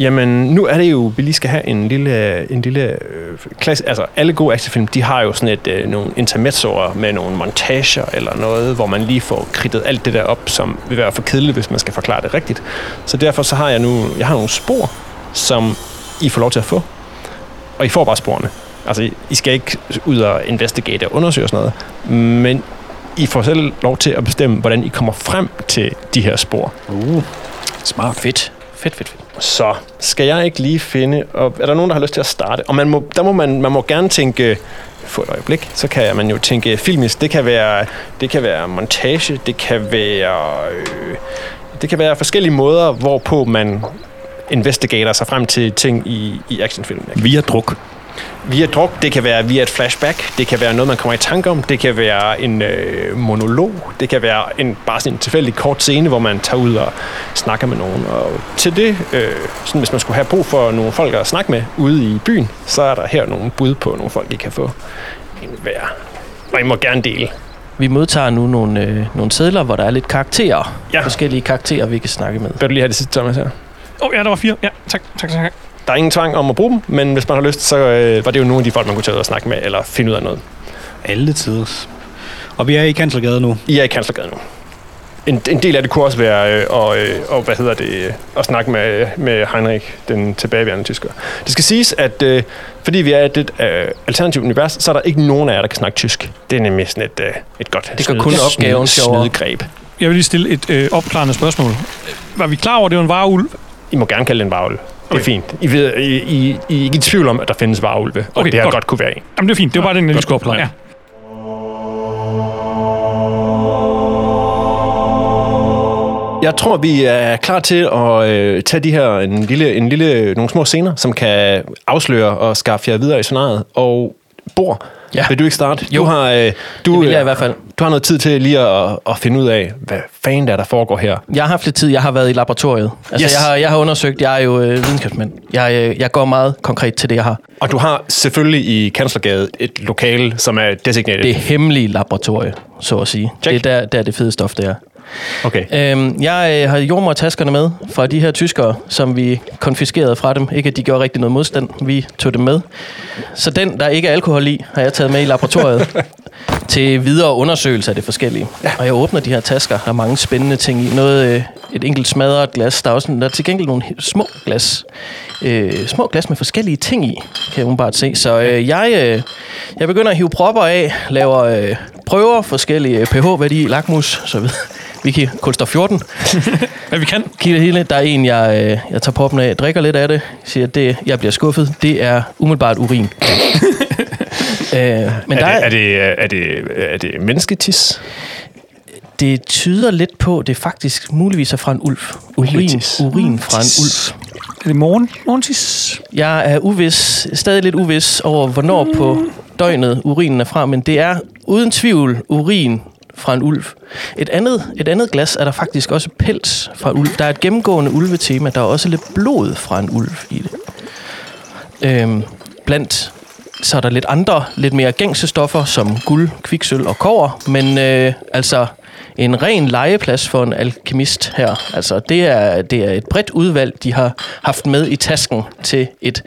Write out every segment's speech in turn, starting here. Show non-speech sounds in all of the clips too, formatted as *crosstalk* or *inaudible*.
Jamen, nu er det jo, vi lige skal have en lille, en lille øh, klasse. Altså, alle gode actionfilm, de har jo sådan et, øh, nogle intermezzoer med nogle montager eller noget, hvor man lige får kridtet alt det der op, som vil være for kedeligt, hvis man skal forklare det rigtigt. Så derfor så har jeg nu, jeg har nogle spor, som I får lov til at få. Og I får bare sporene. Altså, I skal ikke ud og investigate og undersøge og sådan noget, men I får selv lov til at bestemme, hvordan I kommer frem til de her spor. Uh, smart. Fedt. Fedt, fedt, fedt. Så skal jeg ikke lige finde... Og er der nogen, der har lyst til at starte? Og man må, der må man, man må gerne tænke... For et øjeblik, så kan man jo tænke filmisk. Det kan være, det kan være montage, det kan være... Øh, det kan være forskellige måder, hvorpå man investigater sig frem til ting i, i actionfilm. Via druk. Via druk, det kan være via et flashback, det kan være noget, man kommer i tanke om, det kan være en øh, monolog, det kan være en bare sådan en tilfældig kort scene, hvor man tager ud og snakker med nogen. Og til det, øh, sådan, hvis man skulle have brug for nogle folk at snakke med ude i byen, så er der her nogle bud på nogle folk, I kan få en hver. Og I må gerne dele. Vi modtager nu nogle, øh, nogle sædler, hvor der er lidt karakterer. Ja. Forskellige karakterer, vi kan snakke med. Vil du lige have det sidste, Thomas, her? Åh, oh, ja, der var fire. Ja, tak, tak, tak. Der er ingen tvang om at bruge dem, men hvis man har lyst, så øh, var det jo nogle af de folk, man kunne tage ud og snakke med, eller finde ud af noget. Alle tiders. Og vi er i Kanslergade nu. I er i Kanslergade nu. En, en del af det kunne også være øh, og, øh, og, hvad hedder det, øh, at snakke med, med Heinrich, den tilbageværende tysker. Det skal siges, at øh, fordi vi er i et øh, alternativt univers, så er der ikke nogen af jer, der kan snakke tysk. Det er nemlig sådan et, øh, et godt Det gør kun opgaven snydegreb. Jeg vil lige stille et øh, opklarende spørgsmål. Var vi klar over, at det var en varulv? I må gerne kalde det en varulv. Det er Okay. fint. I, ved, I, I, I er ikke i tvivl om, at der findes varulve, og Okay, det her godt. godt kunne være en. Jamen, det er fint. Det var bare den, jeg lige skulle opklare. Ja. Jeg tror, vi er klar til at øh, tage de her en lille, en lille, nogle små scener, som kan afsløre og skaffe jer videre i scenariet. Og Bor, Ja. vil du ikke starte? Jo. Du har, øh, du, Det vil jeg i hvert fald. Du har noget tid til lige at, at finde ud af, hvad fanden der, er, der foregår her. Jeg har haft lidt tid. Jeg har været i laboratoriet. Altså, Yes. jeg, har, jeg har undersøgt. Jeg er jo øh, videnskabsmand. Jeg, øh, jeg går meget konkret til det, jeg har. Og du har selvfølgelig i Kanslergade et lokale, som er designated. Det hemmelige laboratorie, så at sige. Check. Det er der, der det fede stof, det er. Okay. Øhm, jeg øh, har jordmortaskerne med fra de her tyskere, som vi konfiskerede fra dem. Ikke at de gjorde rigtig noget modstand. Vi tog dem med. Så den, der ikke er alkohol i, har jeg taget med i laboratoriet *laughs* til videre undersøgelse af det forskellige. Ja. Og jeg åbner de her tasker. Der er mange spændende ting i. Noget, øh, et enkelt smadret glas. Der er, også, der er til gengæld nogle små glas. Øh, små glas med forskellige ting i, kan jeg umiddelbart se. Så øh, jeg, øh, jeg begynder at hive propper af, laver øh, prøver, forskellige pH-værdi, lakmus, så videre. Vi kan kulstof 14. *laughs* Hvad vi kan. Kigger det hele. Der er en, jeg, øh, jeg tager proppen af, drikker lidt af det, siger, at det, jeg bliver skuffet. Det er umiddelbart urin. *laughs* øh, men der er, er, det, er, det, er, det, er det mennesketis? det tyder lidt på, at det faktisk muligvis er fra en ulv. Urin, urin fra en ulv. Er det morgen? Morgentis? Jeg er uvis, stadig lidt uvis over, hvornår på døgnet urinen er fra, men det er uden tvivl urin fra en ulv. Et andet, et andet glas er der faktisk også pels fra en ulv. Der er et gennemgående ulvetema. Der er også lidt blod fra en ulv i det. Øhm, blandt så er der lidt andre, lidt mere gængse stoffer, som guld, kviksøl og kover. Men øh, altså en ren legeplads for en alkemist her. Altså det er, det er et bredt udvalg, de har haft med i tasken til et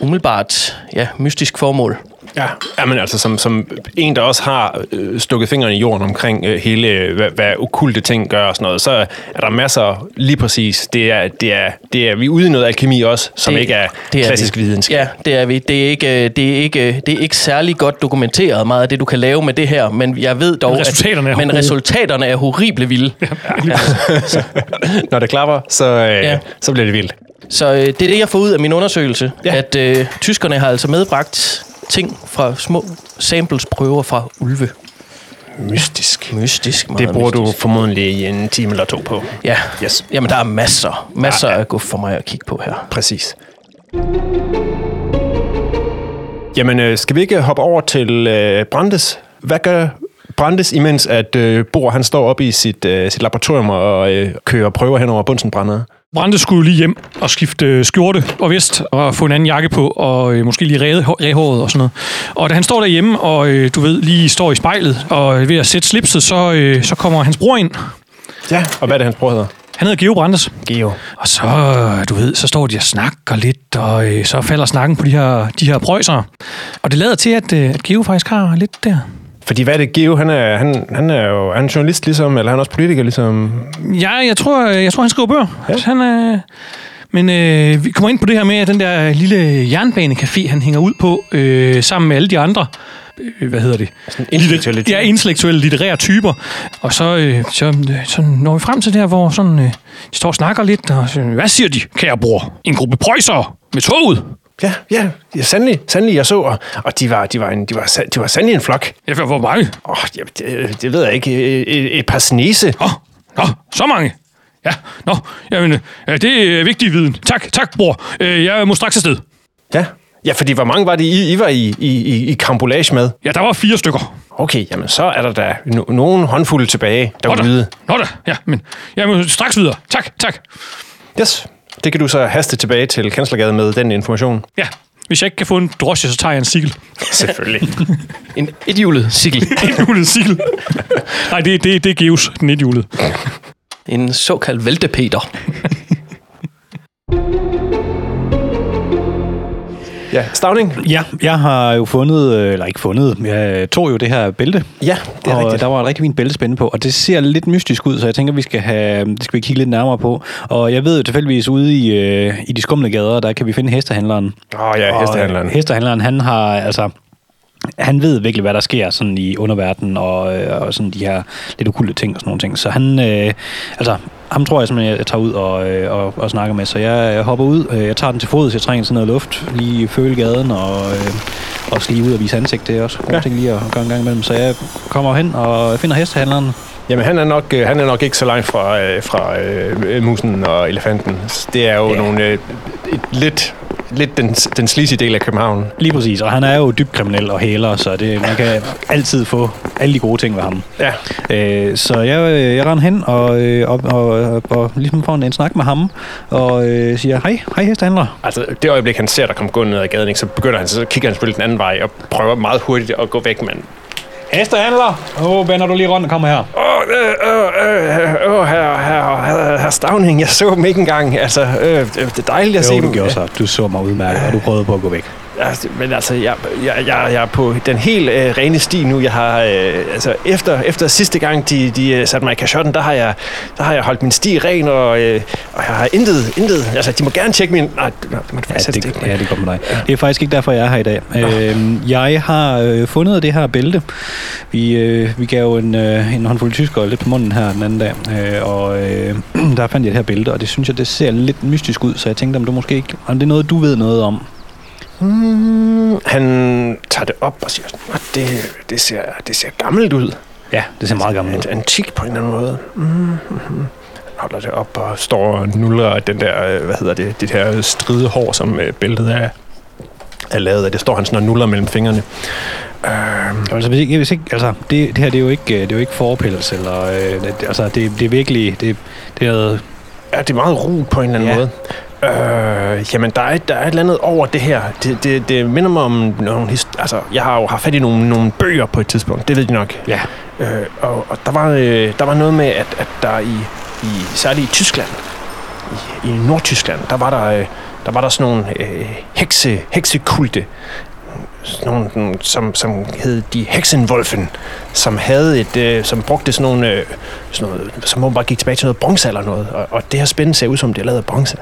umiddelbart ja, mystisk formål. Ja, Jamen, altså som, som en, der også har øh, stukket fingrene i jorden omkring øh, hele, øh, hvad, hvad okulte ting gør og sådan noget, så er der masser, lige præcis, det er, det er, det er vi er ude i noget alkemi også, som Det- ikke er det er klassisk vi. videnskab. Ja, det er vi. Det er, ikke, det, er ikke, det er ikke særlig godt dokumenteret meget af det, du kan lave med det her, men jeg ved dog, Men resultaterne er at, men gode. resultaterne er horrible vilde. Ja. *laughs* *laughs* Når det klapper, så, øh, Ja. ja. så bliver det vildt. Så øh, det er det, jeg får ud af min undersøgelse, ja. Ja. at øh, tyskerne har altså medbragt ting fra små samplesprøver fra ulve. Mystisk. Mystisk, meget Det bruger du mystisk. formodentlig i en time eller to på. Ja, Yes. jamen der er masser, masser Ja, ja, af guf for mig at kigge på her. Præcis. Jamen, øh, skal vi ikke hoppe over til øh, Brandes? Hvad gør Brandes, imens at øh, Bor han står oppe i sit, øh, sit laboratorium og øh, kører prøver hen over Bunsenbrændere? Brande skulle jo lige hjem og skifte øh, skjorte og vest og få en anden jakke på og øh, måske lige ræde, ræhåret og sådan noget. Og da han står derhjemme og øh, du ved lige står i spejlet og ved at sætte slipset, så, øh, så kommer hans bror ind. Ja. Og hvad er det, hans bror hedder? Han hedder Geo Brandes. Geo. Og så, du ved, så står de og snakker lidt, og øh, så falder snakken på de her, de her prøjser. Og det lader til, at, øh, at Geo faktisk har lidt der. Fordi hvad er det, Geo? Han er, han, han er jo han er journalist ligesom, eller han er også politiker ligesom. Ja, jeg tror, jeg tror han skriver bøger. Ja. Han er... Men øh, vi kommer ind på det her med, at den der lille jernbanecafé, han hænger ud på, øh, sammen med alle de andre, øh, hvad hedder det? intellektuelle Litter- Ja, intellektuelle litterære typer. Og så, øh, så, øh, så når vi frem til der, hvor sådan, øh, de står og snakker lidt, og så, hvad siger de, kære bror? En gruppe prøjser med toget. Ja, ja, ja sandelig, sandelig, jeg så, og, og de var, de var, en, de var, de var sandelig en flok. Ja, hvor hvor mange? Åh, oh, det, det, ved jeg ikke. Et, et par snese. Nå, nå, så mange. Ja, nå, jamen, øh, det er vigtig viden. Tak, tak, bror. Øh, Jeg må straks afsted. Ja. Ja, fordi hvor mange var det, I, I var i, i, i, i karambolage med? Ja, der var fire stykker. Okay, jamen så er der da no, nogen håndfulde tilbage Nå da, derude. nå da, ja, men jeg må straks videre. Tak, tak. Yes, det kan du så haste tilbage til Kanslergade med den information. Ja, hvis jeg ikke kan få en drosje, så tager jeg en cykel. Selvfølgelig. *laughs* En ethjulet cykel. *laughs* En hjulet cykel. Nej, det, det, det er Geus, den ethjulet. En såkaldt væltepeter. *laughs* ja, Stavning? Ja, jeg har jo fundet, øh, eller ikke fundet, jeg tog jo det her bælte. Ja, det er og rigtigt. der var et rigtig fint bæltespænde på, og det ser lidt mystisk ud, så jeg tænker, vi skal have, det skal vi kigge lidt nærmere på. Og jeg ved jo tilfældigvis ude i, øh, i de skumle gader, der kan vi finde hestehandleren. Åh oh, ja, hestehandleren. Og hestehandleren, han har altså... Han ved virkelig, hvad der sker sådan i underverdenen og, øh, og sådan de her lidt okulte ting og sådan nogle ting. Så han, øh, altså, ham tror jeg simpelthen, jeg tager ud og, øh, og, og snakker med. Så jeg, jeg hopper ud, øh, jeg tager den til fods, jeg trænger sådan noget luft, lige føle gaden og øh, også lige ud og vise ansigt. Det er også gode Ja. ting lige at gøre en gang imellem. Så jeg kommer hen og finder hestehandleren. Jamen, han er nok, han er nok ikke så langt fra, fra øh, musen og elefanten. Det er jo Ja. ja. nogle, øh, et, lidt, lidt den, den sleazy del af København. Lige præcis, og han er jo dybt kriminel og hæler, så det, man kan altid få alle de gode ting ved ham. Ja, Øh, så jeg, øh, jeg render hen og, øh, og, og, og, og ligesom får en, en snak med ham, og øh, siger, hej, hej hestehandler. altså det øjeblik, han ser, der kommer gående ned ad gaden, ikke, så begynder han, så kigger han selvfølgelig den anden vej og prøver meget hurtigt at gå væk, men... Hestehandler! Åh, oh, vender du lige rundt og kommer her. Åh, øh, øh, øh, øh, herre, herre, herre, herre Stavning, jeg så dem ikke engang. Altså, øh, det er dejligt at se Jo, du dem. gjorde så. Du så mig udmærket, og du prøvede på at gå væk. Altså, men altså, jeg, jeg, jeg, jeg er på den helt øh, rene sti nu. Jeg har, øh, altså, efter, efter sidste gang, de, de øh, satte mig i kashotten, der har jeg, der har jeg holdt min sti ren, og, øh, og jeg har intet, intet. Altså, de må gerne tjekke min... Nej, det må du Ja, faktisk det, ikke. ja, det kommer dig. Det er faktisk ikke derfor, jeg er her i dag. Øh, jeg har øh, fundet det her bælte. Vi, øh, vi gav jo en, øh, en håndfuld tyskere lidt på munden her den anden dag, øh, og øh, *clears throat* der fandt jeg det her bælte, og det synes jeg, det ser lidt mystisk ud, så jeg tænkte, om du måske ikke, om det er noget, du ved noget om. Mm, han tager det op og siger, at det, det, ser, det ser gammelt ud. Ja, det ser meget gammelt ud. An- Antik på en eller anden måde. Mm-hmm. Han holder det op og står og nuller den der, øh, hvad hedder det, det her stride hår, som øh, bæltet er, er lavet af. Det står han sådan og nuller mellem fingrene. Øhm, Altså, hvis ikke, hvis ikke, altså det, det her det er jo ikke, det er jo ikke forpels, eller, øh, det, altså, det, det er virkelig, det, det er noget, Ja, det er meget ru på en eller anden Ja. måde. Øh, jamen, der er, der er et eller andet over det her. Det, det, det minder mig om nogle hist- Altså, jeg har jo haft fat i nogle, nogle bøger på et tidspunkt. Det ved de nok. ja, Øh, og, og der, var, øh, der var noget med, at, at der i, i særligt i Tyskland, i, i Nordtyskland, der var der, øh, der var der sådan nogle øh, hekse, heksekulte, sådan nogle, som, som hed de Hexenwolfen, som havde et, øh, som brugte sådan nogle, øh, sådan noget, som bare gik tilbage til noget bronze eller noget, og, og det her spændende ser ud som det er lavet af bronze.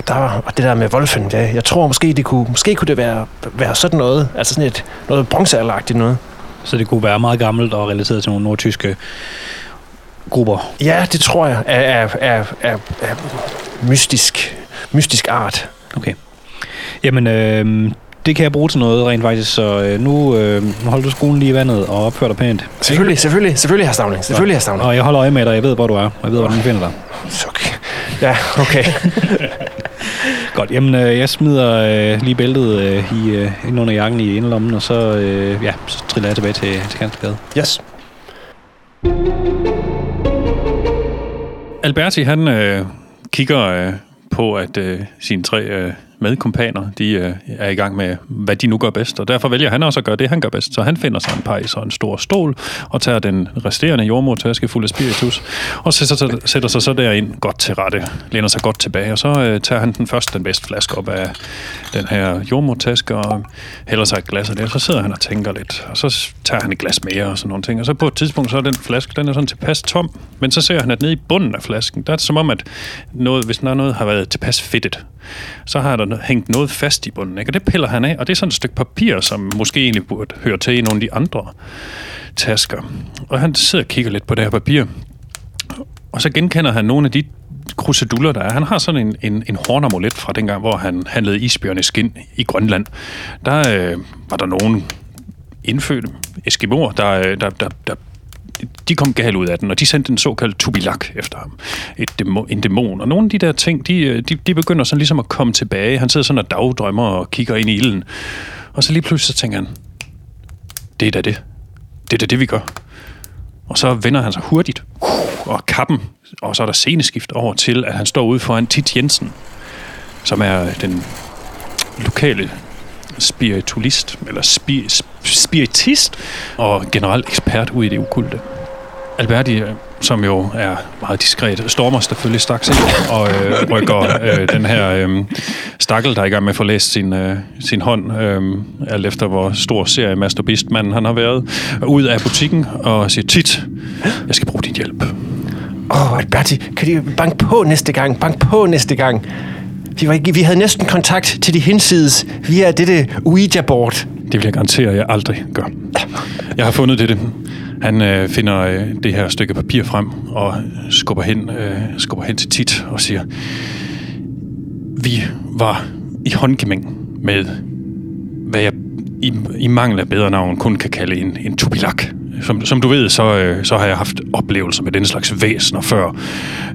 Og, der, og det der med Wolfen, ja, jeg tror måske, det kunne, måske kunne det være, være sådan noget, altså sådan et, noget bronzealderagtigt noget. så det kunne være meget gammelt og relateret til nogle nordtyske grupper. Ja, det tror jeg er, er, er, er, er mystisk, mystisk art. Okay. Jamen, øh, det kan jeg bruge til noget rent faktisk, så øh, nu, øh, holder du skolen lige i vandet og opfører dig pænt. Selvfølgelig, selvfølgelig, selvfølgelig har Stavning. Selvfølgelig har Stavning. Og jeg holder øje med dig, jeg ved, hvor du er, og jeg ved, hvordan du finder dig. Okay. Ja, okay. *laughs* Godt, jamen øh, jeg smider øh, lige bæltet øh, i, øh, ind under jakken i inderlommen, og så, øh, ja, så triller jeg tilbage til, til Kanslergade. Yes. Alberti, han øh, kigger øh, på, at øh, sine tre øh, medkompaner, de øh, er i gang med, hvad de nu gør bedst. Og derfor vælger han også at gøre det, han gør bedst. Så han finder sig en pejs og en stor stol, og tager den resterende jordmortaske fuld af spiritus, og sætter, sig- sætter sig så derind godt til rette, læner sig godt tilbage, og så øh, tager han den første, den bedste flaske op af den her jordmortaske, og hælder sig et glas af det, og så sidder han og tænker lidt, og så tager han et glas mere og sådan nogle ting, og så på et tidspunkt, så er den flaske, den er sådan tilpas tom, men så ser han, at nede i bunden af flasken, der er det som om, at noget, hvis der er noget har været tilpas fedtet, så har der hængt noget fast i bunden, ikke? og det piller han af, og det er sådan et stykke papir, som måske egentlig burde høre til i nogle af de andre tasker. Og han sidder og kigger lidt på det her papir, og så genkender han nogle af de kruseduller, der er. Han har sådan en, en, en hornamulet fra dengang, hvor han handlede isbjørne skin i Grønland. Der øh, var der nogen indfødte eskimoer, der, øh, der, der, der de kom galt ud af den, og de sendte en såkaldt tubilak efter ham. Et dæmon, en dæmon. Og nogle af de der ting, de, øh, de, de begynder sådan ligesom at komme tilbage. Han sidder sådan og dagdrømmer og kigger ind i ilden. Og så lige pludselig så tænker han, det er da det. Det er da det, vi gør. Og så vender han sig hurtigt og kappen, og så er der sceneskift over til, at han står ude foran Tit Jensen, som er den lokale spiritualist, eller spi, spiritist, og generelt ekspert ud i det ukulte. Alberti, øh, som jo er meget diskret, stormer selvfølgelig straks ind og øh, rykker øh, den her øh, stakkel, der er i gang med at få læst sin, øh, sin hånd, øh, alt efter hvor stor serie masturbistmanden han har været, ud af butikken og siger, tit, jeg skal bruge din hjælp. Åh, oh, Alberti, kan de banke på næste gang? Bank på næste gang. Vi, var ikke, vi havde næsten kontakt til de hinsides via dette Ouija-board. Det vil jeg garantere, at jeg aldrig gør. Jeg har fundet det. Han øh, finder øh, det her stykke papir frem og skubber hen, øh, skubber hen til Tit og siger, vi var i håndgemæng med, hvad jeg i, i mangel af bedre navn kun kan kalde en, en tubilak. Som, som du ved, så, øh, så har jeg haft oplevelser med den slags væsener før,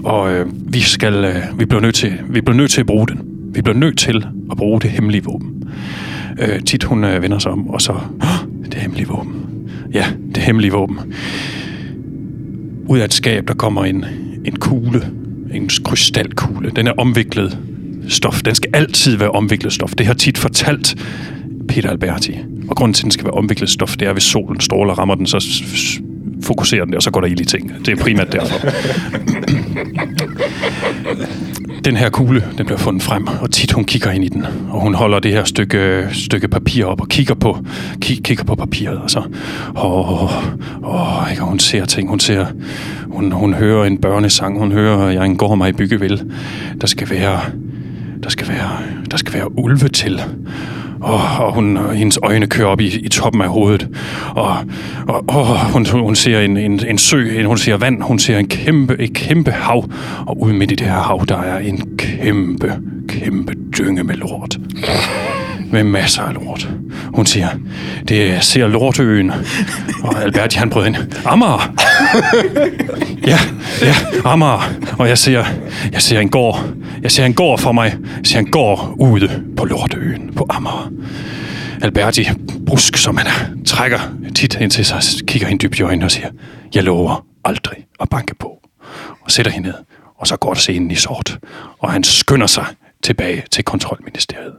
og øh, vi skal, øh, vi bliver nødt til, vi bliver nødt til at bruge den. Vi bliver nødt til at bruge det hemmelige våben. Øh, tit hun øh, vender sig om, og så, det hemmelige våben. Ja, det hemmelige våben. Ud af et skab, der kommer en, en kugle, en krystalkugle. Den er omviklet stof. Den skal altid være omviklet stof. Det har tit fortalt Peter Alberti. Og grunden til, at den skal være omviklet stof, det er, hvis solen stråler og rammer den, så fokuserer den og så går der ild i ting. Det er primært derfor. den her kugle, den bliver fundet frem, og tit hun kigger ind i den, og hun holder det her stykke, stykke papir op og kigger på, kig, kigger på papiret, altså. og så, åh, åh, åh, ikke, og hun ser ting, hun ser, hun, hun hører en børnesang, hun hører, jeg engår mig i byggevild, der skal være, der skal være, der skal være ulve til. Og, og hun, hendes øjne kører op i, i toppen af hovedet. Og, og, og hun, hun ser en, en, en sø, hun ser vand, hun ser en kæmpe, et kæmpe hav. Og ude midt i det her hav, der er en kæmpe, kæmpe dynge med lort. Med masser af lort. Hun siger, det ser lortøen. Og Albert, han brød ind. Amager! *laughs* Ja, ja, Amager. Og jeg ser, jeg ser en gård. Jeg ser en gård for mig. Jeg ser en gård ude på lortøen på Amager. Alberti, brusk som han er, trækker tit ind til sig, kigger hende dybt i øjnene og siger, jeg lover aldrig at banke på. Og sætter hende ned, og så går scenen i sort. Og han skynder sig tilbage til kontrolministeriet.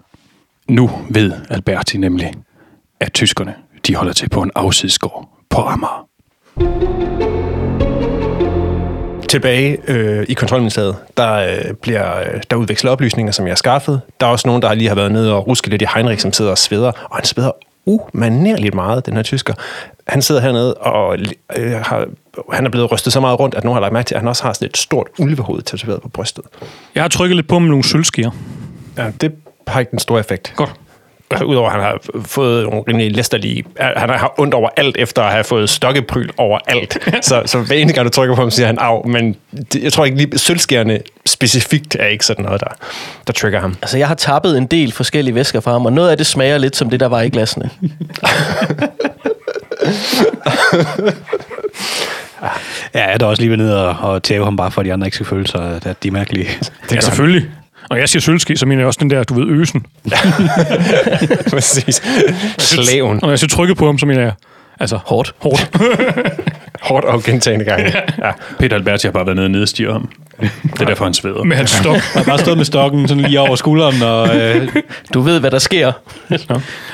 Nu ved Alberti nemlig, at tyskerne de holder til på en afsidesgård på Amager. Tilbage øh, i kontrolministeriet, der, øh, bliver, øh, der udveksler oplysninger, som jeg har skaffet. Der er også nogen, der lige har været nede og ruske lidt i Heinrich, som sidder og sveder. Og han sveder umanerligt meget, den her tysker. Han sidder hernede og øh, har, han er blevet rystet så meget rundt, at nogen har lagt mærke til, at han også har sådan et stort ulvehoved tatoveret på brystet. Jeg har trykket lidt på med nogle sølvskier. Ja, det har ikke den store effekt. Godt. Udover at han har fået nogle rimelig læsterlige... Han har ondt over alt, efter at have fået stokkepryl over alt. *laughs* så, så hver eneste gang, du trykker på ham, siger han af. Men det, jeg tror ikke lige... Sølvskærende specifikt er ikke sådan noget, der, der trigger ham. Altså, jeg har tappet en del forskellige væsker fra ham, og noget af det smager lidt som det, der var i glasene. *laughs* Ja, jeg er da også lige ved ned og, og tæve ham, bare for at de andre ikke skal føle sig, at de er mærkelige. Ja, selvfølgelig. Og jeg siger sølvski, så mener jeg også den der, du ved, øsen. *laughs* Præcis. Slaven. Og jeg siger trykket på ham, så mener jeg, altså, Hårdt. hårdt. *laughs* Hårdt og gentagende gange. *laughs* Ja. Peter Alberti har bare været nede og nedstiger ham. Det er derfor, han sveder. Med hans stok. Jeg har bare stået med stokken sådan lige over skulderen og øh, Du ved, hvad der sker.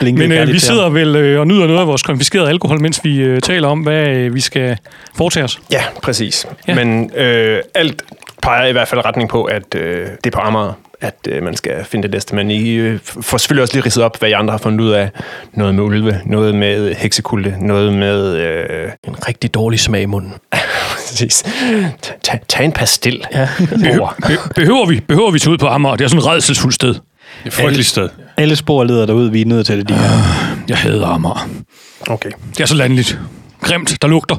blinket Men øh, vi sidder vel øh, og nyder noget af vores konfiskerede alkohol, mens vi øh, taler om, hvad øh, vi skal foretage os. Ja, præcis. Ja. Men øh, alt peger i hvert fald retning på, at øh, det er på Amager, at øh, man skal finde det næste. Men I øh, får selvfølgelig også lige ridset op, hvad I andre har fundet ud af. Noget med ulve, noget med heksekulde, noget med... Øh, En rigtig dårlig smag i munden. *laughs* præcis. Tag, en pastil. Ja. Over. Be- behøver vi behøver vi tage ud på Amager? Det er sådan et redselsfuldt sted. Det er et frygteligt sted. Alle spor leder derud, vi er nødt til det, de her. Jeg hader Amager. Okay. Det er så landligt. Grimt, der lugter.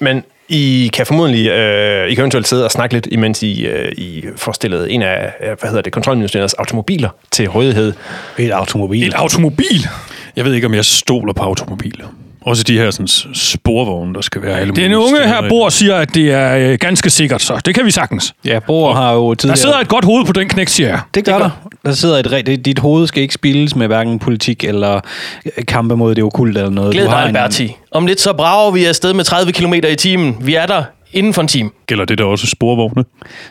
Men I kan formodentlig, øh, I kan eventuelt sidde og snakke lidt, imens I, øh, I får stillet en af, øh, hvad hedder det, kontrolministeriets automobiler til rådighed. Et automobil. Et automobil. Jeg ved ikke, om jeg stoler på automobiler. Også de her sådan, sporvogne, der skal være alle Den unge her bor siger, at det er øh, ganske sikkert, så det kan vi sagtens. Ja, Bor har jo Der tidligere... sidder et godt hoved på den knægt, siger jeg. Det gør der. Der sidder et rigtigt... Dit hoved skal ikke spildes med hverken politik eller øh, kampe mod det okulte eller noget. Glæd dig, Alberti. Om lidt så brager vi afsted med 30 km i timen. Vi er der inden for en time. Gælder det der også sporvogne?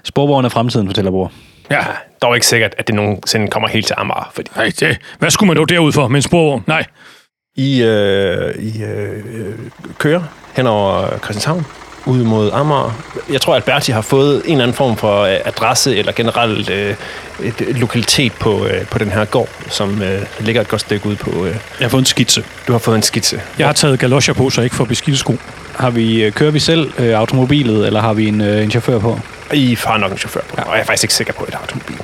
Sporvogn er fremtiden, fortæller Bor. Ja. Dog ikke sikkert, at det nogensinde kommer helt til Amager, fordi Nej, det, hvad skulle man dog derud for med en sporvogn? Nej. I, øh, I øh, kører hen over Christianshavn ud mod Amager. Jeg tror, at Berti har fået en eller anden form for øh, adresse eller generelt øh, et, et lokalitet på, øh, på den her gård, som øh, ligger et godt stykke ud på... Øh, Jeg har fået en skitse. du har fået en skitse. Jeg har taget galoscher på, så jeg ikke får beskidte sko. Har vi, øh, kører vi selv øh, automobilet, eller har vi en, øh, en chauffør på? I har nok en chauffør på, og jeg er faktisk ikke sikker på, er automobil.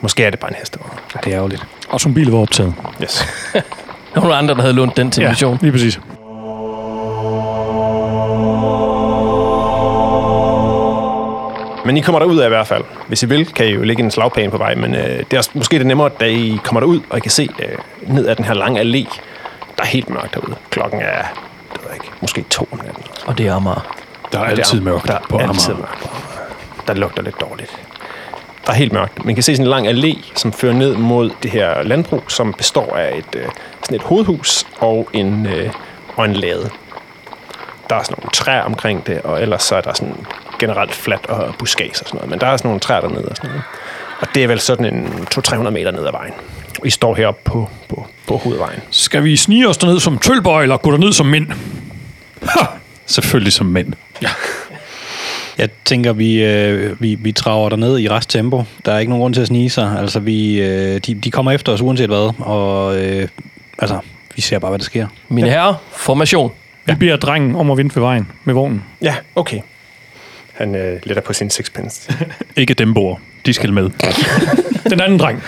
Måske er det bare en hestevogn. Det er ærgerligt. Automobilet var optaget. Yes. *laughs* Der var nogle andre, der havde lånt den til ja. mission. lige præcis. Men I kommer derud af i hvert fald. Hvis I vil, kan I jo lægge en slagplan på vej, men øh, det er også, måske det nemmere, da I kommer derud, og I kan se øh, ned ad den her lange allé. Der er helt mørkt derude. Klokken er, det ved ikke, måske to om natten. Og det er Amager. Der er altid der, mørkt der på er altid Amager. mørkt på Amager. Der lugter lidt dårligt. Der er helt mørkt. Man kan se sådan en lang allé, som fører ned mod det her landbrug, som består af et, øh, sådan et hovedhus og en, øh, og en lade. Der er sådan nogle træer omkring det, og ellers så er der sådan generelt fladt og buskads og sådan noget. Men der er sådan nogle træer dernede og sådan noget. Og det er vel sådan en 200-300 meter ned ad vejen. I står heroppe på, på, på hovedvejen. Skal vi snige os derned som tølbøj, eller gå derned som mænd? Selvfølgelig som mænd. Jeg tænker, vi, øh, vi, vi traver derned i resttempo. Der er ikke nogen grund til at snige sig. Altså, vi, øh, de, de kommer efter os uanset hvad, og øh, altså, vi ser bare, hvad der sker. Mine herrer, formation. Vi beder drengen om at vente ved vejen med vognen. Ja, okay. Han øh, letter på sin sixpence. *laughs* Ikke dem bor. De skal med. *laughs* Den anden dreng.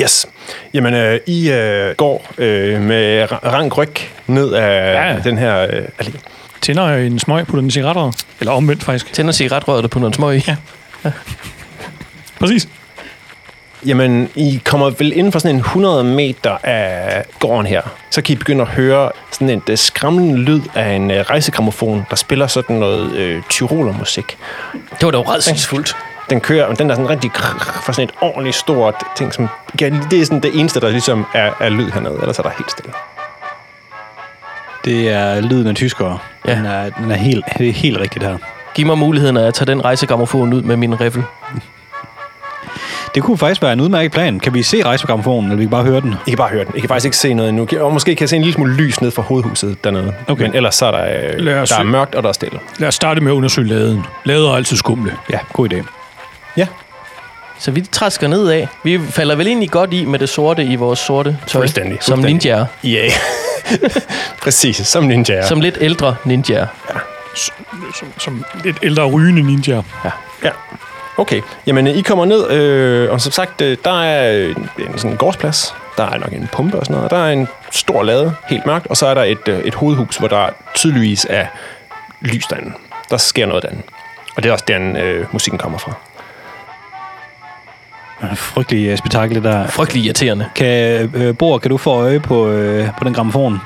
Yes. Jamen, øh, I øh, går øh, med ra- rank ryg ned af Ja. ja. den her øh, allé. Tænder en smøg på den cigaretter. Eller omvendt, faktisk. Tænder cigaretrøret og putter en smøg i. Ja. Præcis. Jamen, I kommer vel inden for sådan en 100 meter af gården her. Så kan I begynde at høre sådan en uh, skræmmende lyd af en uh, rejsegrammofon, der spiller sådan noget øh, tyrolermusik. Det var dog redselsfuldt. Den kører, og den er sådan rigtig krrr, for sådan et ordentligt stort ting, som ja, det er sådan det eneste, der ligesom er, er lyd hernede, ellers er der helt stille. Det er lyden af tyskere. Ja. Den er, den er helt, det er helt rigtigt her. Giv mig muligheden af at tage den rejsegrammofon ud med min riffel. *laughs* Det kunne faktisk være en udmærket plan. Kan vi se rejsprogrammofonen, eller vi kan bare høre den? I kan bare høre den. I kan faktisk ikke se noget endnu. Og måske kan jeg se en lille smule lys ned fra hovedhuset dernede. Okay. Men ellers så er der, øh, der er mørkt, og der er stille. Lad os starte med at undersøge laden. Lader er altid skumle. Ja, god idé. Ja. Så vi træsker nedad. Vi falder vel egentlig godt i med det sorte i vores sorte tøj. Fuldstændig, Som ninjaer. Ja. Yeah. *laughs* Præcis, som ninja. Ja. Som lidt ældre ninjaer. Som, som lidt ældre rygende ninja. Ja. Okay, jamen I kommer ned, øh, og som sagt, øh, der er en sådan en gårdsplads. Der er nok en pumpe og sådan noget. Der er en stor lade, helt mørkt, og så er der et, øh, et hovedhus, hvor der tydeligvis er lys derinde. Der sker noget derinde. Og det er også den, øh, musikken kommer fra. Frygtelig uh, spektakel, der. Frygtelig irriterende. Kan, øh, Bor, kan du få øje på, øh, på den gramofon?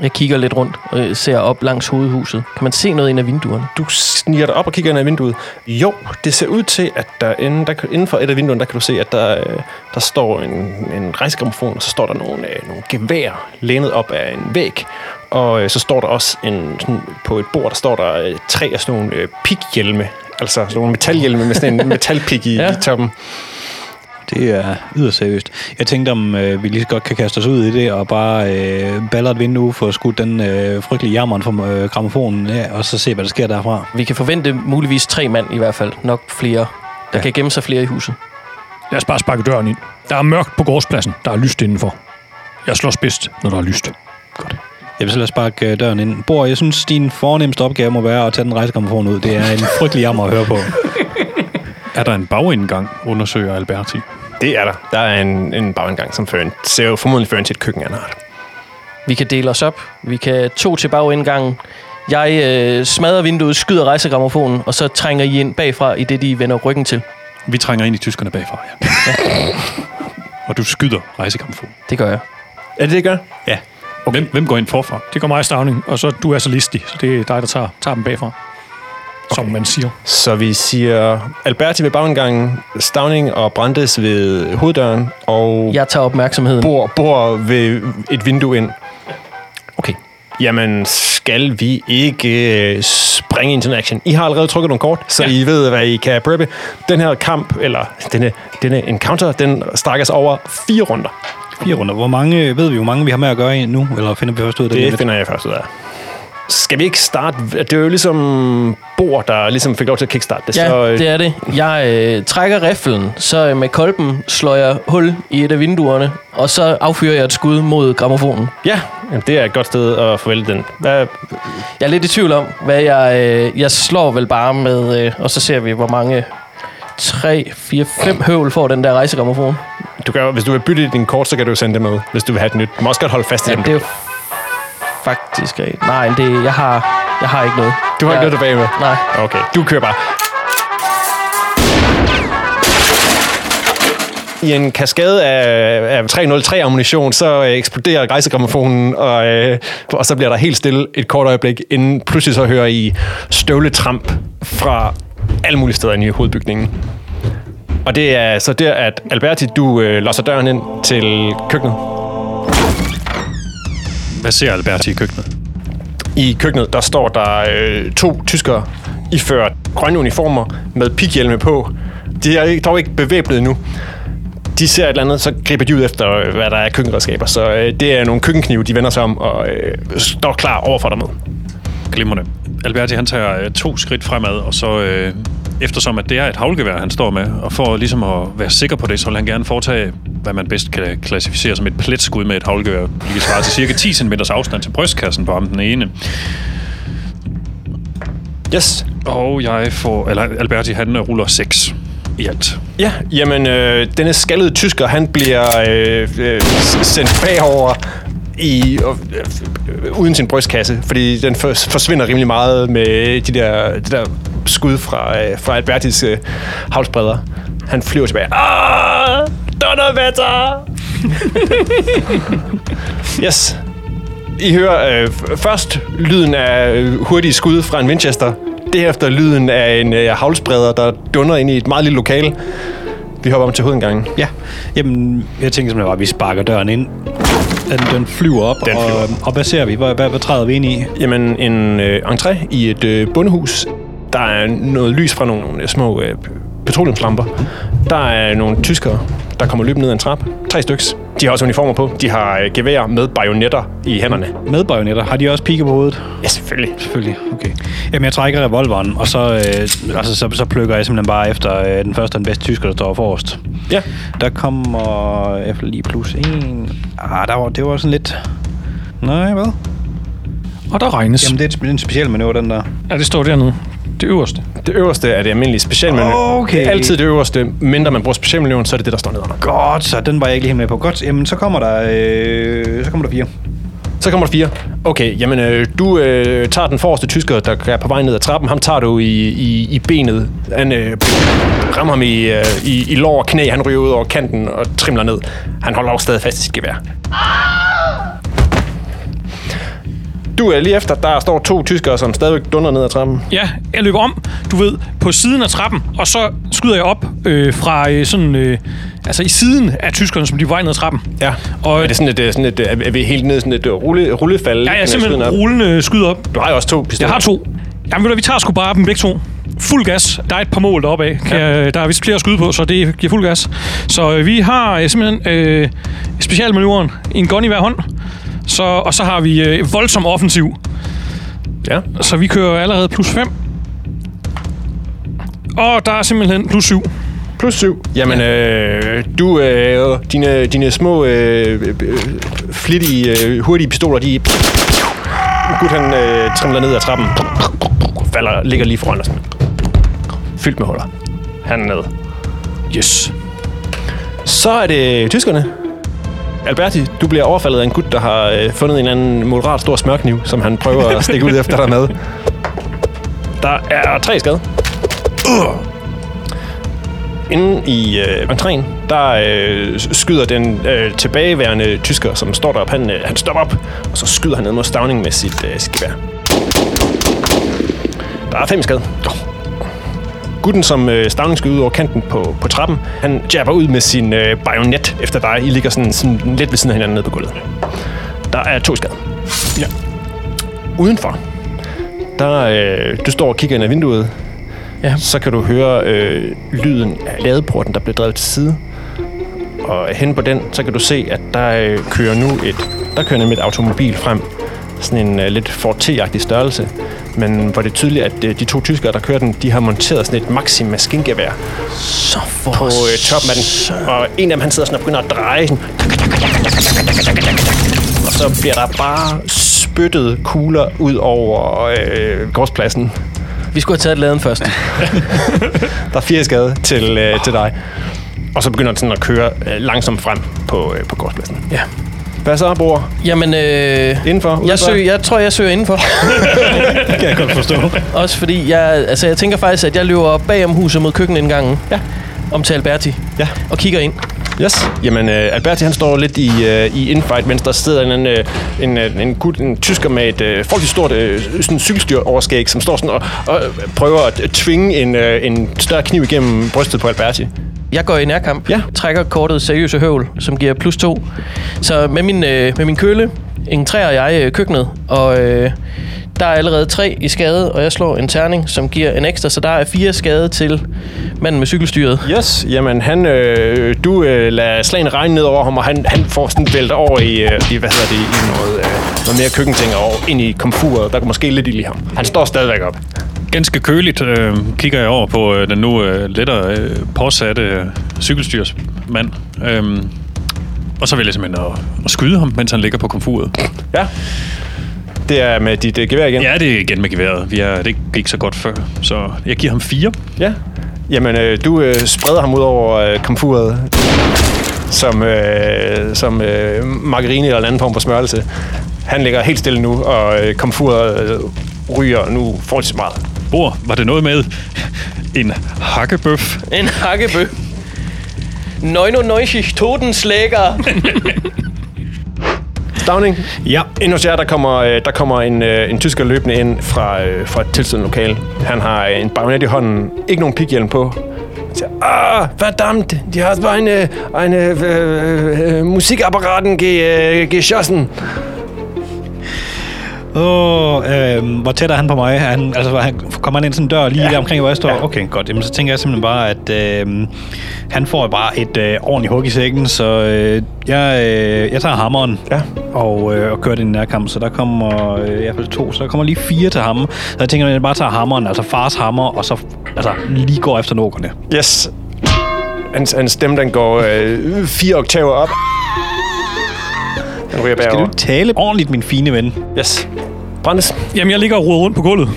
Jeg kigger lidt rundt og ser op langs hovedhuset. Kan man se noget ind af vinduerne? Du sniger dig op og kigger ind ad vinduet. Jo, det ser ud til, at der, inden, der inden for et af vinduerne, der kan du se, at der, øh, der står en, en rejsegrammofon, og så står der nogle, øh, nogle gevær lænet op af en væg. Og øh, så står der også en, sådan, på et bord, der står der øh, tre af sådan nogle øh, pikhjelme. Altså sådan nogle metalhjelme med sådan en *laughs* metalpik i, ja. i toppen. Det er yderst seriøst. Jeg tænkte, om øh, vi lige så godt kan kaste os ud i det, og bare øh, baller et vindue for at skudt den øh, frygtelige jammeren fra øh, gramofonen af, og så se, hvad der sker derfra. Vi kan forvente muligvis tre mand i hvert fald. Nok flere. Der ja. kan gemme sig flere i huset. Lad os bare sparke døren ind. Der er mørkt på gårdspladsen. Der er lyst indenfor. Jeg slås bedst, når der er lyst. Jeg vil så lade sparke øh, døren ind. Bor, jeg synes, din fornemmeste opgave må være at tage den rejsegrammofon ud. Det er en frygtelig jammer at høre på. *laughs* Er der en bagindgang, undersøger Alberti. Det er der. Der er en, en bagindgang, som fører en, ser jo formodentlig fører til et køkken en art. Vi kan dele os op. Vi kan to til bagindgangen. Jeg øh, smadrer vinduet, skyder rejsegrammofonen, og så trænger I ind bagfra, i det de vender ryggen til. Vi trænger ind i tyskerne bagfra, ja. *laughs* og du skyder rejsekampen. Det gør jeg. Er det det, I gør? Okay. Hvem, hvem går ind forfra? Det går mig Stavning, og så du er så listig, så det er dig, der tager, tager dem bagfra. Som man siger. Så vi siger Alberti ved bagindgangen, Stavning og Brandes ved hoveddøren, og Jeg tager opmærksomheden. bor, bor ved et vindue ind. Okay. Jamen, skal vi ikke øh, springe en action? I har allerede trykket nogle kort, så ja. I ved, hvad I kan preppe. Den her kamp, eller denne, denne encounter, den strækker sig over fire runder. Fire runder. Hvor mange, ved vi, hvor mange vi har med at gøre i nu? Eller finder vi først ud af det? Det finder jeg først ud af. Skal vi ikke starte? Det er jo ligesom Bor, der ligesom fik lov til at kickstarte det. Ja, så, øh, det er det. Jeg øh, trækker riflen, så øh, med kolben slår jeg hul i et af vinduerne, og så affyrer jeg et skud mod gramofonen. ja jamen, det er et godt sted at forvælge den. Hvad, Jeg er lidt i tvivl om, hvad jeg... Øh, jeg slår vel bare med... Øh, og så ser vi, hvor mange... 3, 4, 5 høvl får den der rejsegrammofon. du kan, hvis du vil bytte din kort, så kan du sende det med, hvis du vil have et nyt. Du må også godt holde fast i Ja, dem. det er jo faktisk... rigtigt. Nej, det, jeg, har, jeg har ikke noget. Du har ikke jeg, noget tilbage med? Nej. Okay, du kører bare. I en kaskade af, af 303-ammunition, så øh, eksploderer rejsegrammofonen, og, øh, og så bliver der helt stille et kort øjeblik, inden pludselig så hører I støvletramp fra alle mulige steder inde i hovedbygningen. Og det er så der, at Alberti, du øh, låser døren ind til køkkenet. Hvad ser Alberti i køkkenet? I køkkenet, der står der øh, to tyskere iført grønne uniformer med pikhjelme på. De er ikke- dog ikke bevæbnet nu. De ser et eller andet, så griber de ud efter, øh, hvad der er køkkenredskaber. Så øh, det er nogle køkkenknive, de vender sig om og øh, står klar over for dig med. Glimrende. Alberti han tager øh, to skridt fremad, og så øh, eftersom at det er et havlgevær, han står med, og for ligesom at være sikker på det, så vil han gerne foretage, hvad man bedst kan klassificere som et pletskud med et havlgevær. Det kan svare til cirka 10 cm afstand til brystkassen på ham den ene. Yes. Og jeg får, eller Alberti han ruller 6 i alt. Ja, jamen, øh, denne skaldede tysker, han bliver øh, øh, sendt bagover i, øh, øh, uden sin brystkasse, fordi den for, forsvinder rimelig meget med de der, de der skud fra, øh, fra Albertis øh, havlsbredder. Han flyver tilbage. Ah, Donnerwetter! *laughs* yes. I hører øh, først lyden af øh, hurtige skud fra en Winchester. Derefter lyden af en øh, havlsbreder, der dunder ind i et meget lille lokale. Vi hopper om til hovedindgangen. Ja, jamen, jeg tænker simpelthen bare, at vi sparker døren ind. Den, den flyver op, Den flyver og, og hvad ser vi? Hvad, hvad, hvad træder vi ind i? Jamen, en øh, entré i et øh, bondehus. Der er noget lys fra nogle øh, små øh, petroleumslamper. Der er nogle tyskere, der kommer løbende ned ad en trap. Tre styks. De har også uniformer på. De har øh, gevær med bajonetter i hænderne. Med bajonetter. Har de også pigge på hovedet? Ja, selvfølgelig. Selvfølgelig, okay. Jamen, jeg trækker revolveren, og så, øh, altså, så, så plukker jeg simpelthen bare efter øh, den første og den bedste tysker, der står forrest. Ja. Der kommer efter lige plus en. Ah, der var, det var sådan lidt... Nej, hvad? Og der regnes. Jamen, det er et- det er en speciel manøvre, den der. Ja, det står dernede. Det øverste. Det øverste er det almindelige specialmenu. Okay. Det er altid det øverste. Mindre man bruger specialmenuen, så er det det, der står nedenunder. Godt, så den var jeg ikke lige helt med på. Godt, jamen så kommer der, øh, så kommer der fire. Så kommer der fire. Okay, jamen øh, du øh, tager den forreste tysker, der er på vej ned ad trappen. Ham tager du i, i, i benet. Han øh, rammer ham i, øh, i, i lår og knæ. Han ryger ud over kanten og trimler ned. Han holder også stadig fast i sit gevær. Du er lige efter, der står to tyskere, som stadigvæk dunder ned ad trappen. Ja, jeg løber om, du ved, på siden af trappen, og så skyder jeg op øh, fra øh, sådan, øh, altså i siden af tyskerne, som de var vej ned ad trappen. Ja. Og- er det sådan et, øh, sådan et, øh, er vi helt ned sådan et øh, rulle, rullefald? Ja, jeg er simpelthen op? rullende skyder op. Du har jo også to pistoler. Jeg har to. Jamen, ved du, vi tager sgu bare dem begge to. Fuld gas. Der er et par mål deroppe af. Jeg, der er vist flere at skyde på, så det giver fuld gas. Så øh, vi har øh, simpelthen øh, specialmanøvren. En gun i hver hånd. Så, og så har vi øh, voldsom offensiv. Ja. Så vi kører allerede plus 5. Og der er simpelthen plus 7. Plus syv. Jamen, øh, du, øh, dine, dine små, øh, øh, flittige, øh, hurtige pistoler, de... Gud, han øh, trimler ned ad trappen. Falder, ligger lige foran os. Fyldt med huller. Han er nede. Yes. Så er det tyskerne. Alberti, du bliver overfaldet af en gut, der har øh, fundet en eller anden moderat stor smørkniv, som han prøver at stikke ud efter dig med. Der er tre skade. Uh. Inde i øh, entréen, der øh, skyder den øh, tilbageværende tysker, som står deroppe, han, øh, han stopper op, og så skyder han ned mod Stavning med sit, øh, sit gevær. Der er fem skade. Gutten, som øh, Stavning skyder ud over kanten på, på trappen, han jabber ud med sin øh, bajonet efter dig. I ligger sådan, sådan lidt ved siden af hinanden nede på gulvet. Der er to skade. Ja. Udenfor, der øh, du står og kigger ind ad vinduet. Ja. Så kan du høre øh, lyden af ladeporten, der bliver drevet til side. Og hen på den, så kan du se, at der øh, kører nu et, der kører nemlig et automobil frem. Sådan en øh, lidt Ford T-agtig størrelse. Men hvor det er tydeligt, at øh, de to tyskere, der kører den, de har monteret sådan et maxi maskingevær Så for på øh, toppen af den. Og en af dem, han sidder sådan og begynder at dreje sådan. Og så bliver der bare spyttet kugler ud over øh, gårdspladsen. Vi skulle have taget laden først. *laughs* Der er fire skade til, øh, til dig. Og så begynder den sådan at køre øh, langsomt frem på, øh, på gårdspladsen. Ja. Hvad så, bror? Jamen, øh, Indenfor? Udenfor? jeg, søger, jeg tror, jeg søger indenfor. *laughs* Det kan jeg godt forstå. Også fordi, jeg, altså, jeg tænker faktisk, at jeg løber bag om huset mod køkkenindgangen. Ja. Om til Alberti. Ja. Og kigger ind. Yes. Jamen, øh, Alberti han står lidt i, øh, i infight, mens der sidder en, øh, en, øh, en, gut, en tysker med et øh, forholdsvis stort øh, sådan cykelstyr overskæg, som står sådan og, og prøver at tvinge en, øh, en større kniv igennem brystet på Alberti. Jeg går i nærkamp. Ja. Trækker kortet seriøse høvl, som giver plus to. Så med min, øh, med min køle, en træer jeg øh, køkkenet, og øh, der er allerede tre i skade, og jeg slår en terning, som giver en ekstra, så der er fire skade til manden med cykelstyret. Yes, jamen han, øh, du øh, lader slagene regne ned over ham, og han, han får sådan vælter over i, øh, i hvad hedder det, i noget, øh, noget mere køkkenting og ind i komfuret. Der kan måske lidt i ham. Han står stadigvæk op. Ganske køligt øh, kigger jeg over på øh, den nu øh, lettere øh, påsatte øh, cykelstyrsmand. Øhm, og så vil jeg simpelthen at, at skyde ham, mens han ligger på komfuret. Ja. Det er med dit øh, gevær igen. Ja, det er igen med geværet. Vi er, det gik så godt før, så jeg giver ham fire. Ja. Jamen, øh, du øh, spreder ham ud over øh, komfuret som, øh, som øh, margarine eller en anden form for smørelse. Han ligger helt stille nu, og øh, komfuret øh, ryger nu forholdsvis meget. Bror, var det noget med en hakkebøf? En hakkebø. 99 Totenslæger. Stavning, *laughs* Ja. ind hos jer, der kommer, øh, der kommer en, øh, en tysker løbende ind fra, øh, fra et tilstødende lokale. Han har en bajonet i hånden, ikke nogen pighjelm på. Han siger, ah, verdammt, de har bare en, en musikapparaten ge, øh, geschossen. Åh, øh, hvor tæt er han på mig? Han, altså, han, kommer han ind sådan en dør lige ja. der omkring, hvor jeg står? Ja. Okay, godt. Jamen, så tænker jeg simpelthen bare, at øh, han får bare et øh, ordentligt hug i sækken, så øh, jeg, øh, jeg tager hammeren Ja. og, øh, og kører den i nærkamp. Så der kommer øh, i hvert fald to, så der kommer lige fire til ham. Så jeg tænker, at jeg bare tager hammeren, altså fars hammer, og så altså, lige går efter nukkerne. Yes. Hans, hans stemme, den går øh, fire oktaver op. Den ryger Skal du tale ordentligt, min fine ven? Yes. Brandes. Jamen, jeg ligger og roder rundt på gulvet.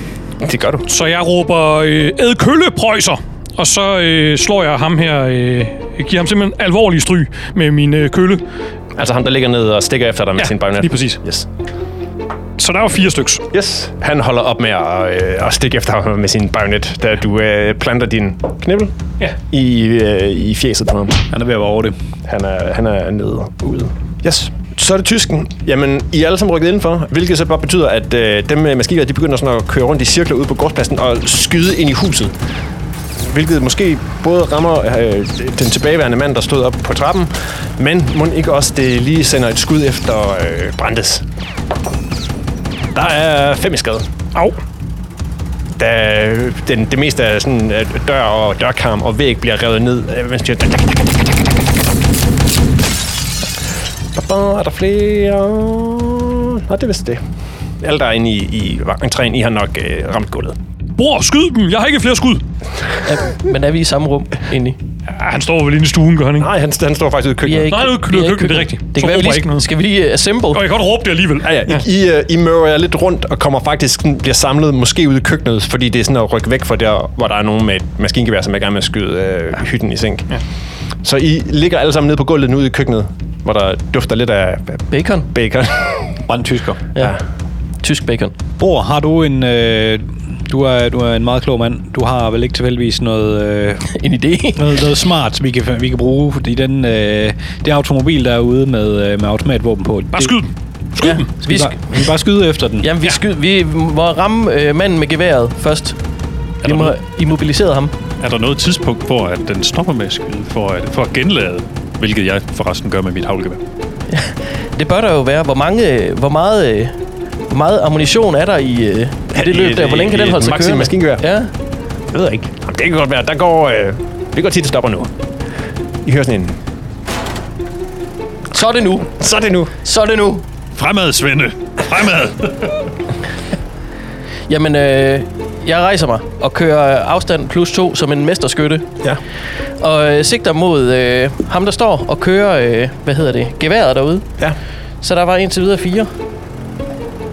Det gør du. Så jeg råber, øh, æd kølle, prøjser! Og så øh, slår jeg ham her, øh, giver ham simpelthen alvorlig stryg med min øh, kølle. Altså ham, der ligger ned og stikker efter dig med Ja, sin bajonet. lige præcis. Yes. Så der var fire styks. Yes. Han holder op med at, øh, at stikke efter ham med sin bajonet, da du øh, planter din knibbel Ja. i, øh, i fjeset på ham. Han er ved at være over det. Han er, han er nede ude. Yes. Så er det tysken. Jamen, I er alle sammen rykket indenfor, hvilket så bare betyder, at øh, dem med maskiner, de begynder sådan at køre rundt i cirkler ude på gårdspladsen og skyde ind i huset. Hvilket måske både rammer øh, den tilbageværende mand, der stod op på trappen, men må ikke også det lige sender et skud efter øh, Brandes. Der er fem i skade. Au. Da den, det meste af sådan, øh, dør og dørkarm og væg bliver revet ned, øh, mens de Er der flere? Nå, det er vist det. Alle, der er inde i, i entréen, I har nok øh, ramt gulvet. Bror, skyd dem! Jeg har ikke flere skud! Er, men er vi i samme rum egentlig? Ja, han står vel inde i stuen, gør han ikke? Nej, han, han står faktisk ude i køkkenet. ikke- Nej, ude i kø- vi ikke køkkenet, det er rigtigt. Det kan være, vi lige, ikke noget. Skal vi lige uh, assemble? Og jeg kan godt råbe det alligevel. Ja, ja. I, I, øh, I møver jer lidt rundt og kommer faktisk bliver samlet måske ude i køkkenet, fordi det er sådan at rykke væk fra der, hvor der er nogen med et maskingevær, som er i gang med at skyde øh, hytten i sænk. Ja. Så I ligger alle sammen nede på gulvet nu ude i køkkenet, hvor der dufter lidt af Bacon? bacon. *laughs* Brændt tysker. Ja. Tysk bacon. Bror, har du en... Øh, du, er, du er en meget klog mand. Du har vel ikke tilfældigvis noget, øh, *laughs* En idé. noget, noget smart, vi kan, vi kan bruge i den, øh, det automobil, der er ude med, øh, med automatvåben på. Bare skyd dem. Skyd Ja. Vi vi, skal, sk- bare, vi bare skyde efter den. jamen, vi, sky, vi må ramme øh, manden med geværet først. Vi der må noget? immobilisere ham. Er der noget tidspunkt, hvor at den stopper med at skyde for at, for at genlade? Hvilket jeg forresten gør med mit havlgevær. *laughs* Det bør der jo være. Hvor, mange, hvor meget... Hvor meget ammunition er der i, øh, det løb der? Hvor længe kan den holde sig kørende? maskingevær? Ja. Jeg ved jeg ikke. Jamen, det kan godt være. Der går... Øh, det går tit, det stopper nu. I hører sådan en... Så er det nu. Så er det nu. Så er det nu. Fremad, Svende! Fremad! *laughs* Jamen, øh, jeg rejser mig og kører afstand plus to som en mesterskytte. Ja. Og øh, sigter mod øh, ham, der står og kører, øh, hvad hedder det, geværet derude. Ja. Så der var indtil videre fire.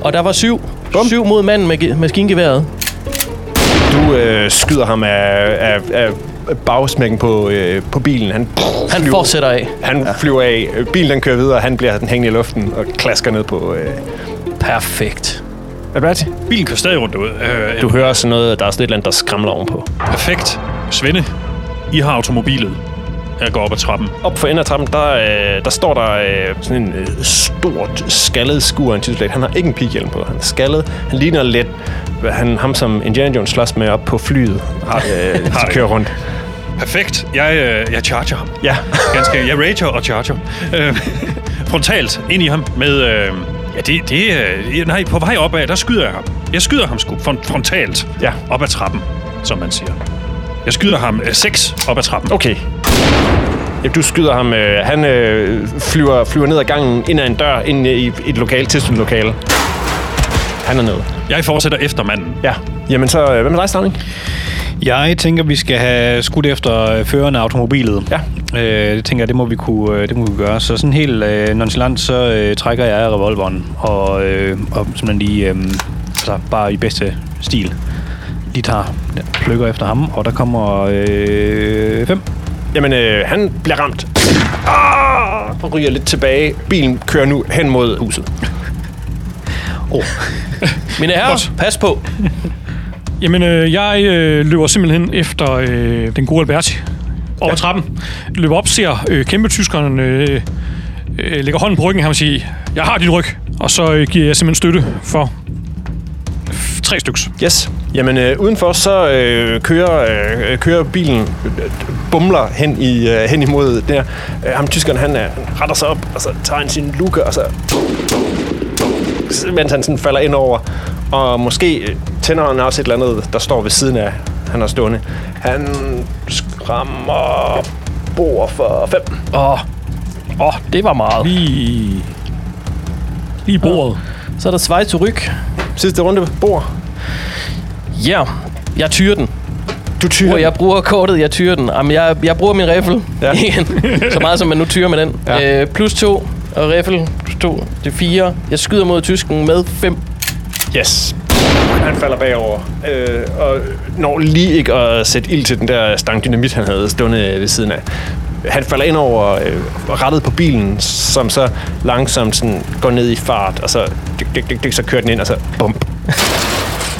Og der var syv. Bum. Syv mod manden med ge- maskingeværet. Du øh, skyder ham af, af, af bagsmækken på, øh, på bilen. Han, Han flyver- fortsætter af. Han ja. flyver af. Bilen den kører videre. Han bliver den hængende i luften og klasker ned på... Øh. Perfekt. Er? Bilen kører stadig rundt derude. Øh, Du hører sådan noget, der er sådan et eller andet, der skramler ovenpå. Perfekt. Svende, I har automobilet. Jeg går op ad trappen. Op for enden af trappen, der, øh, der står der øh, sådan en øh, stort skaldet skur af en tidslagt. Han har ikke en pighjelm på. Han er skaldet. Han ligner lidt hvad han, ham, som Indiana Jones slås med op på flyet. Har, øh, *laughs* Har har det. kører rundt. Perfekt. Jeg, øh, jeg charger ham. Ja. Ganske. Jeg rager og charger. Øh, frontalt ind i ham med... Øh, ja, det, det øh, Nej, på vej opad, der skyder jeg ham. Jeg skyder ham sgu front- frontalt Ja. op ad trappen, som man siger. Jeg skyder ham øh, seks op ad trappen. Okay. Ja, du skyder ham. Øh, han øh, flyver, flyver ned ad gangen, ind ad en dør, ind i et lokale. Han er nede. Jeg fortsætter efter manden. Ja. Jamen så, øh, hvad med dig, Stavning? Jeg tænker, vi skal have skudt efter øh, føreren af automobilet. Ja. Øh, det tænker jeg, det må vi kunne, øh, det må vi gøre. Så sådan helt øh, nonchalant, så øh, trækker jeg revolveren, og, øh, og simpelthen lige, øh, altså bare i bedste stil, lige tager, plukker efter ham, og der kommer øh, fem. Jamen, øh, han bliver ramt. Ah! Og ryger lidt tilbage. Bilen kører nu hen mod huset. Mine herrer, pas på. Jamen, øh, jeg øh, løber simpelthen efter øh, den gode Alberti over ja. trappen. Løber op, ser øh, kæmpe tyskeren øh, øh, lægger hånden på ryggen her og siger, jeg har din ryg. Og så øh, giver jeg simpelthen støtte for tre styks. Yes. Jamen, øh, udenfor så øh, kører, øh, kører bilen, øh, bumler hen, i, øh, hen imod der. Øh, ham tyskeren, han, øh, han retter sig op, og så tager han sin luke, og så... Mens han sådan falder ind over. Og måske øh, tænder han også et eller andet, der står ved siden af, han er stående. Han skræmmer bord for fem. Åh, oh. oh, det var meget. Lige, lige bordet. Så er der Svej til ryg. Sidste runde bord. Ja, jeg tyrer den. Du tyrer. Og jeg bruger kortet, jeg tyrer den. Jamen, jeg, jeg bruger min riffel Ja. *laughs* igen. Så meget som man nu tyrer med den. Ja. Øh, plus to, og riffel plus to, det er fire. Jeg skyder mod tysken med fem. Yes. Han falder bagover, øh, og når lige ikke at sætte ild til den der stang dynamit, han havde stående ved siden af. Han falder ind over øh, rettet på bilen, som så langsomt sådan går ned i fart, og så, dyk, dyk, dyk, dyk, så kører den ind, og så bump.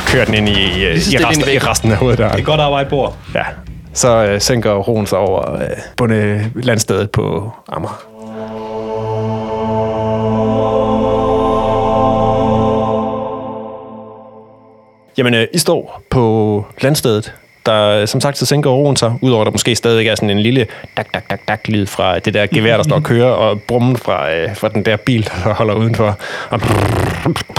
kører den ind i, øh, i, resten, i resten af hoveddøren. Det er godt arbejde, bord. Ja. Så øh, sænker roen sig over øh, bunde landstedet på Amager. Jamen, øh, I står på landstedet. Der, som sagt, så sænker roen sig, udover at der måske stadig er sådan en lille dak, dak, dak, dak lyd fra det der gevær, der står og kører, og brummen fra, øh, fra den der bil, der holder udenfor. Og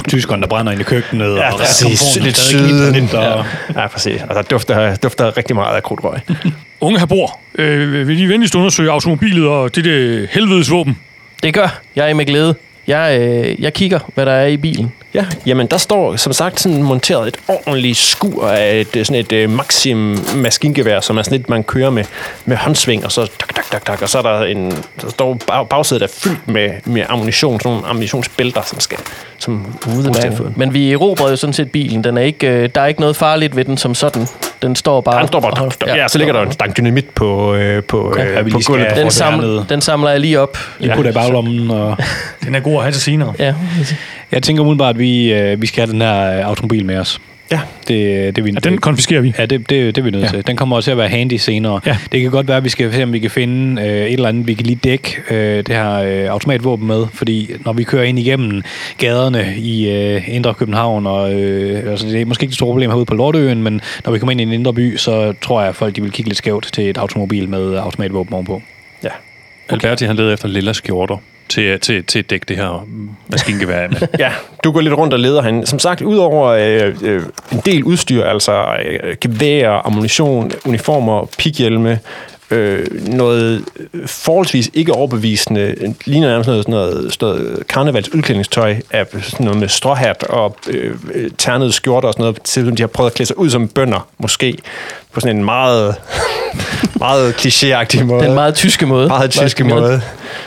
Tyskeren, der brænder ind i køkkenet. Ja, og præcis. Lidt syden. lidt, og, Ja, præcis. Og der dufter, dufter rigtig meget af krudtrøg. *laughs* Unge her bor. Øh, vil I venligst undersøge automobilet og det der helvedes våben? Det gør jeg med glæde. Jeg, øh, jeg kigger, hvad der er i bilen. Ja, jamen der står som sagt sådan monteret et ordentligt skur af et, øh, sådan et uh, Maxim maskingevær, som er sådan et, man kører med, med håndsving, og så tak, tak, tak, tak, og så er der en, der står bag, bagsædet er fyldt med, med ammunition, sådan nogle ammunitionsbælter, som skal, som få. Men vi erobrede jo sådan set bilen. Den er ikke, øh, der er ikke noget farligt ved den som sådan. Den står bare... Han står bare, og- ja, ja, så ligger der en stang dynamit på, øh, på, Ja, øh, vi på gulvet. Den, samler, den samler jeg lige op. lige putter i baglommen. Og *laughs* Den er god at have til senere. Ja. jeg tænker umiddelbart, at vi, øh, vi skal have den her øh, automobil med os. Ja. Det, det, vi, Ja, den konfiskerer vi. Ja, det, det, det er vi nødt Ja. til. Den kommer også til at være handy senere. Ja. Det kan godt være, at vi skal se, om vi kan finde øh, et eller andet, vi kan lige dække øh, det her øh, automatvåben med. Fordi når vi kører ind igennem gaderne i øh, Indre København, og øh, altså, det er måske ikke et stort problem herude på Lortøen, men når vi kommer ind i en indre by, så tror jeg, at folk de vil kigge lidt skævt til et automobil med automatvåben ovenpå. Ja. Alberti, han leder efter lilla skjorter til, til, til at dække det her maskingevær med. *laughs* Ja, du går lidt rundt og leder han. Som sagt, udover øh, øh, en del udstyr, altså øh, gevær, ammunition, uniformer, pighjelme, øh, noget forholdsvis ikke overbevisende, ligner nærmest noget, sådan noget, sådan noget karnevals udklædningstøj af sådan noget med stråhat og øh, øh ternede skjorter og sådan noget, til de har prøvet at klæde sig ud som bønder, måske, på sådan en meget, *laughs* meget klichéagtig måde. Den meget tyske måde. Meget tyske Meget- måde.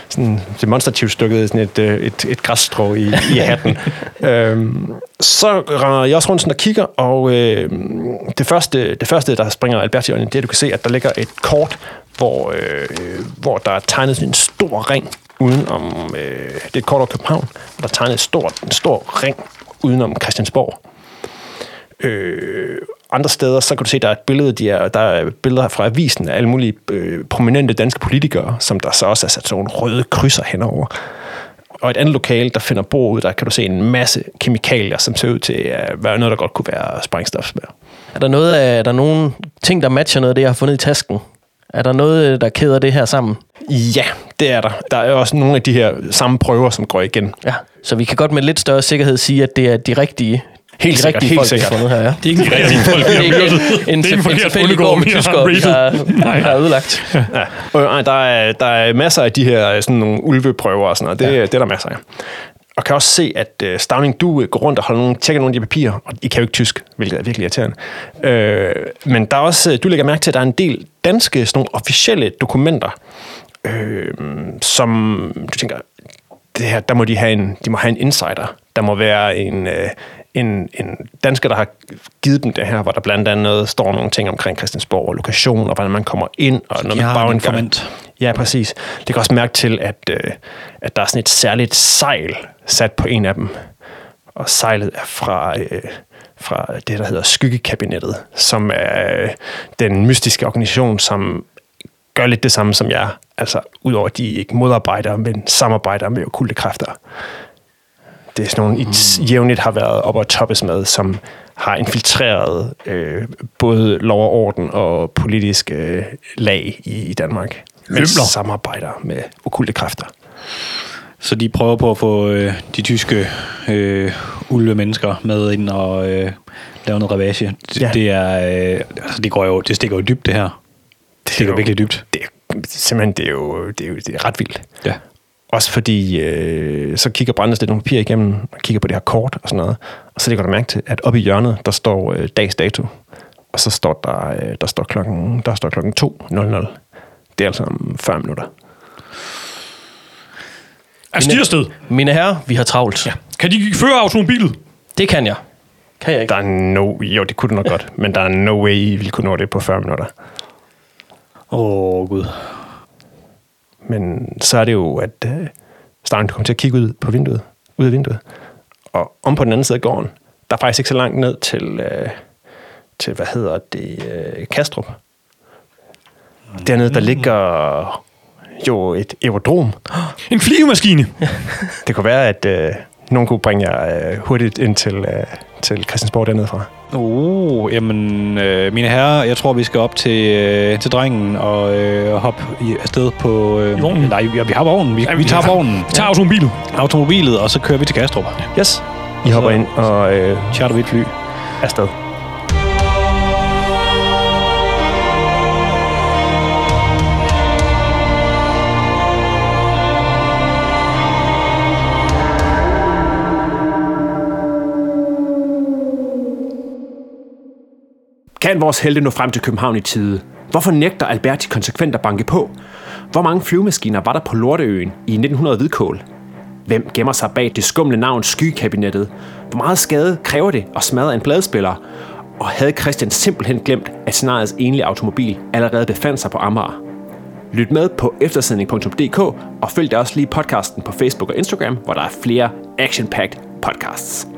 Sådan demonstrativt stukket sådan et, øh, et, et græsstrå i, i hatten. *laughs* øhm, så render jeg også rundt sådan og kigger, og øh, det, første, det første, der springer Albert i øjnene, det er, at du kan se, at der ligger et kort, hvor, øh, hvor der er tegnet sådan en stor ring udenom, øh, det er et kort over København, og der er tegnet et stort, en stor ring udenom Christiansborg. Øh, andre steder, så kan du se, der er et billede, de er, der er billeder fra avisen af alle mulige øh, prominente danske politikere, som der så også er sat sådan nogle røde krydser henover. Og et andet lokale, der finder bord ud, der kan du se en masse kemikalier, som ser ud til at være noget, der godt kunne være sprængstof. Er der, noget af, er der nogle ting, der matcher noget af det, jeg har fundet i tasken? Er der noget, der kæder det her sammen? Ja, det er der. Der er også nogle af de her samme prøver, som går igen. Ja. Så vi kan godt med lidt større sikkerhed sige, at det er de rigtige, Helt de sikkert, rigtige helt folk, sikkert. fundet her. Ja. Det er ikke en rigtig folk, vi har Det er myrdet. ikke en, Det er en en tilfældig gård med bondegård, vi har tyskere, rated. har, ødelagt. Ja. Og, og der, er, der er masser af de her sådan nogle ulveprøver og sådan noget. Det, ja. det er der masser af. Og kan også se, at uh, Stavning, du øh, går rundt og holder nogle, tjekker nogle af de papirer, og I kan jo ikke tysk, hvilket er virkelig irriterende. Øh, men der er også, øh, du lægger mærke til, at der er en del danske, sådan nogle officielle dokumenter, øh, som du tænker, det her, der må de have en, de må have en insider. Der må være en, øh, en, en dansker, der har givet dem det her, hvor der blandt andet står nogle ting omkring Christiansborg og lokation, og hvordan man kommer ind, og noget med bagindgang. Ja, præcis. Det kan også mærke til, at, øh, at der er sådan et særligt sejl sat på en af dem. Og sejlet er fra, øh, fra det, der hedder Skyggekabinettet, som er øh, den mystiske organisation, som gør lidt det samme som jeg. Altså, udover at de ikke modarbejder, men samarbejder med okulte kræfter. Det er sådan nogle, mm. jævnligt har været op og toppes med, som har infiltreret øh, både lov og orden og politisk øh, lag i, i Danmark. Men samarbejder med okulte kræfter. Så de prøver på at få øh, de tyske øh, ulve mennesker med ind og øh, lave noget ravage. Det, Ja. det er, øh, altså det går jo, det stikker jo dybt det her. Det stikker jo- virkelig dybt. Det, er- simpelthen, det er jo, det er jo det er ret vildt. Ja. Også fordi, øh, så kigger Brandes lidt nogle papirer igennem, og kigger på det her kort og sådan noget. Og så lægger du mærke til, at oppe i hjørnet, der står øh, dags dato. Og så står der, øh, der står klokken, der står klokken 2.00. Det er altså om 40 minutter. Er Stiersted. Mine herrer, vi har travlt. Ja. Kan de føre automobilet? Det kan jeg. Kan jeg ikke? Der er no, jo, det kunne du nok godt, men der er no way, I ville kunne nå det på 40 minutter. Åh, oh, gud. Men så er det jo, at øh, Stein kommer til at kigge ud på vinduet, ud af vinduet. Og om på den anden side af gården, der er faktisk ikke så langt ned til, øh, til hvad hedder det, øh, Kastrup. Dernede, der ligger jo et aerodrom. En flyvemaskine. Det kunne være, at øh, nogen kunne bringe jer øh, hurtigt ind til, øh, til Christiansborg dernede fra. Oh, jamen, øh, mine herrer, jeg tror, vi skal op til, øh, til drengen og øh, hoppe i, afsted på... Øh, I vognen? Nej, vi, vi har vognen. Vi, Ja, ja, vi vi tager har- vognen. Tag automobilet. Automobilet, og så kører vi til Kastrup. Yes. I hopper Så- ind og øh, Charter vi et fly. afsted. Kan vores helte nå frem til København i tide? Hvorfor nægter Alberti konsekvent at banke på? Hvor mange flyvemaskiner var der på Lorteøen i 1900 hvidkål? Hvem gemmer sig bag det skumle navn Skykabinettet? Hvor meget skade kræver det at smadre en pladespiller? Og havde Christian simpelthen glemt, at scenariets enlige automobil allerede befandt sig på Amager? Lyt med på eftersidning.dk og følg da også lige podcasten på Facebook og Instagram, hvor der er flere action-packed podcasts.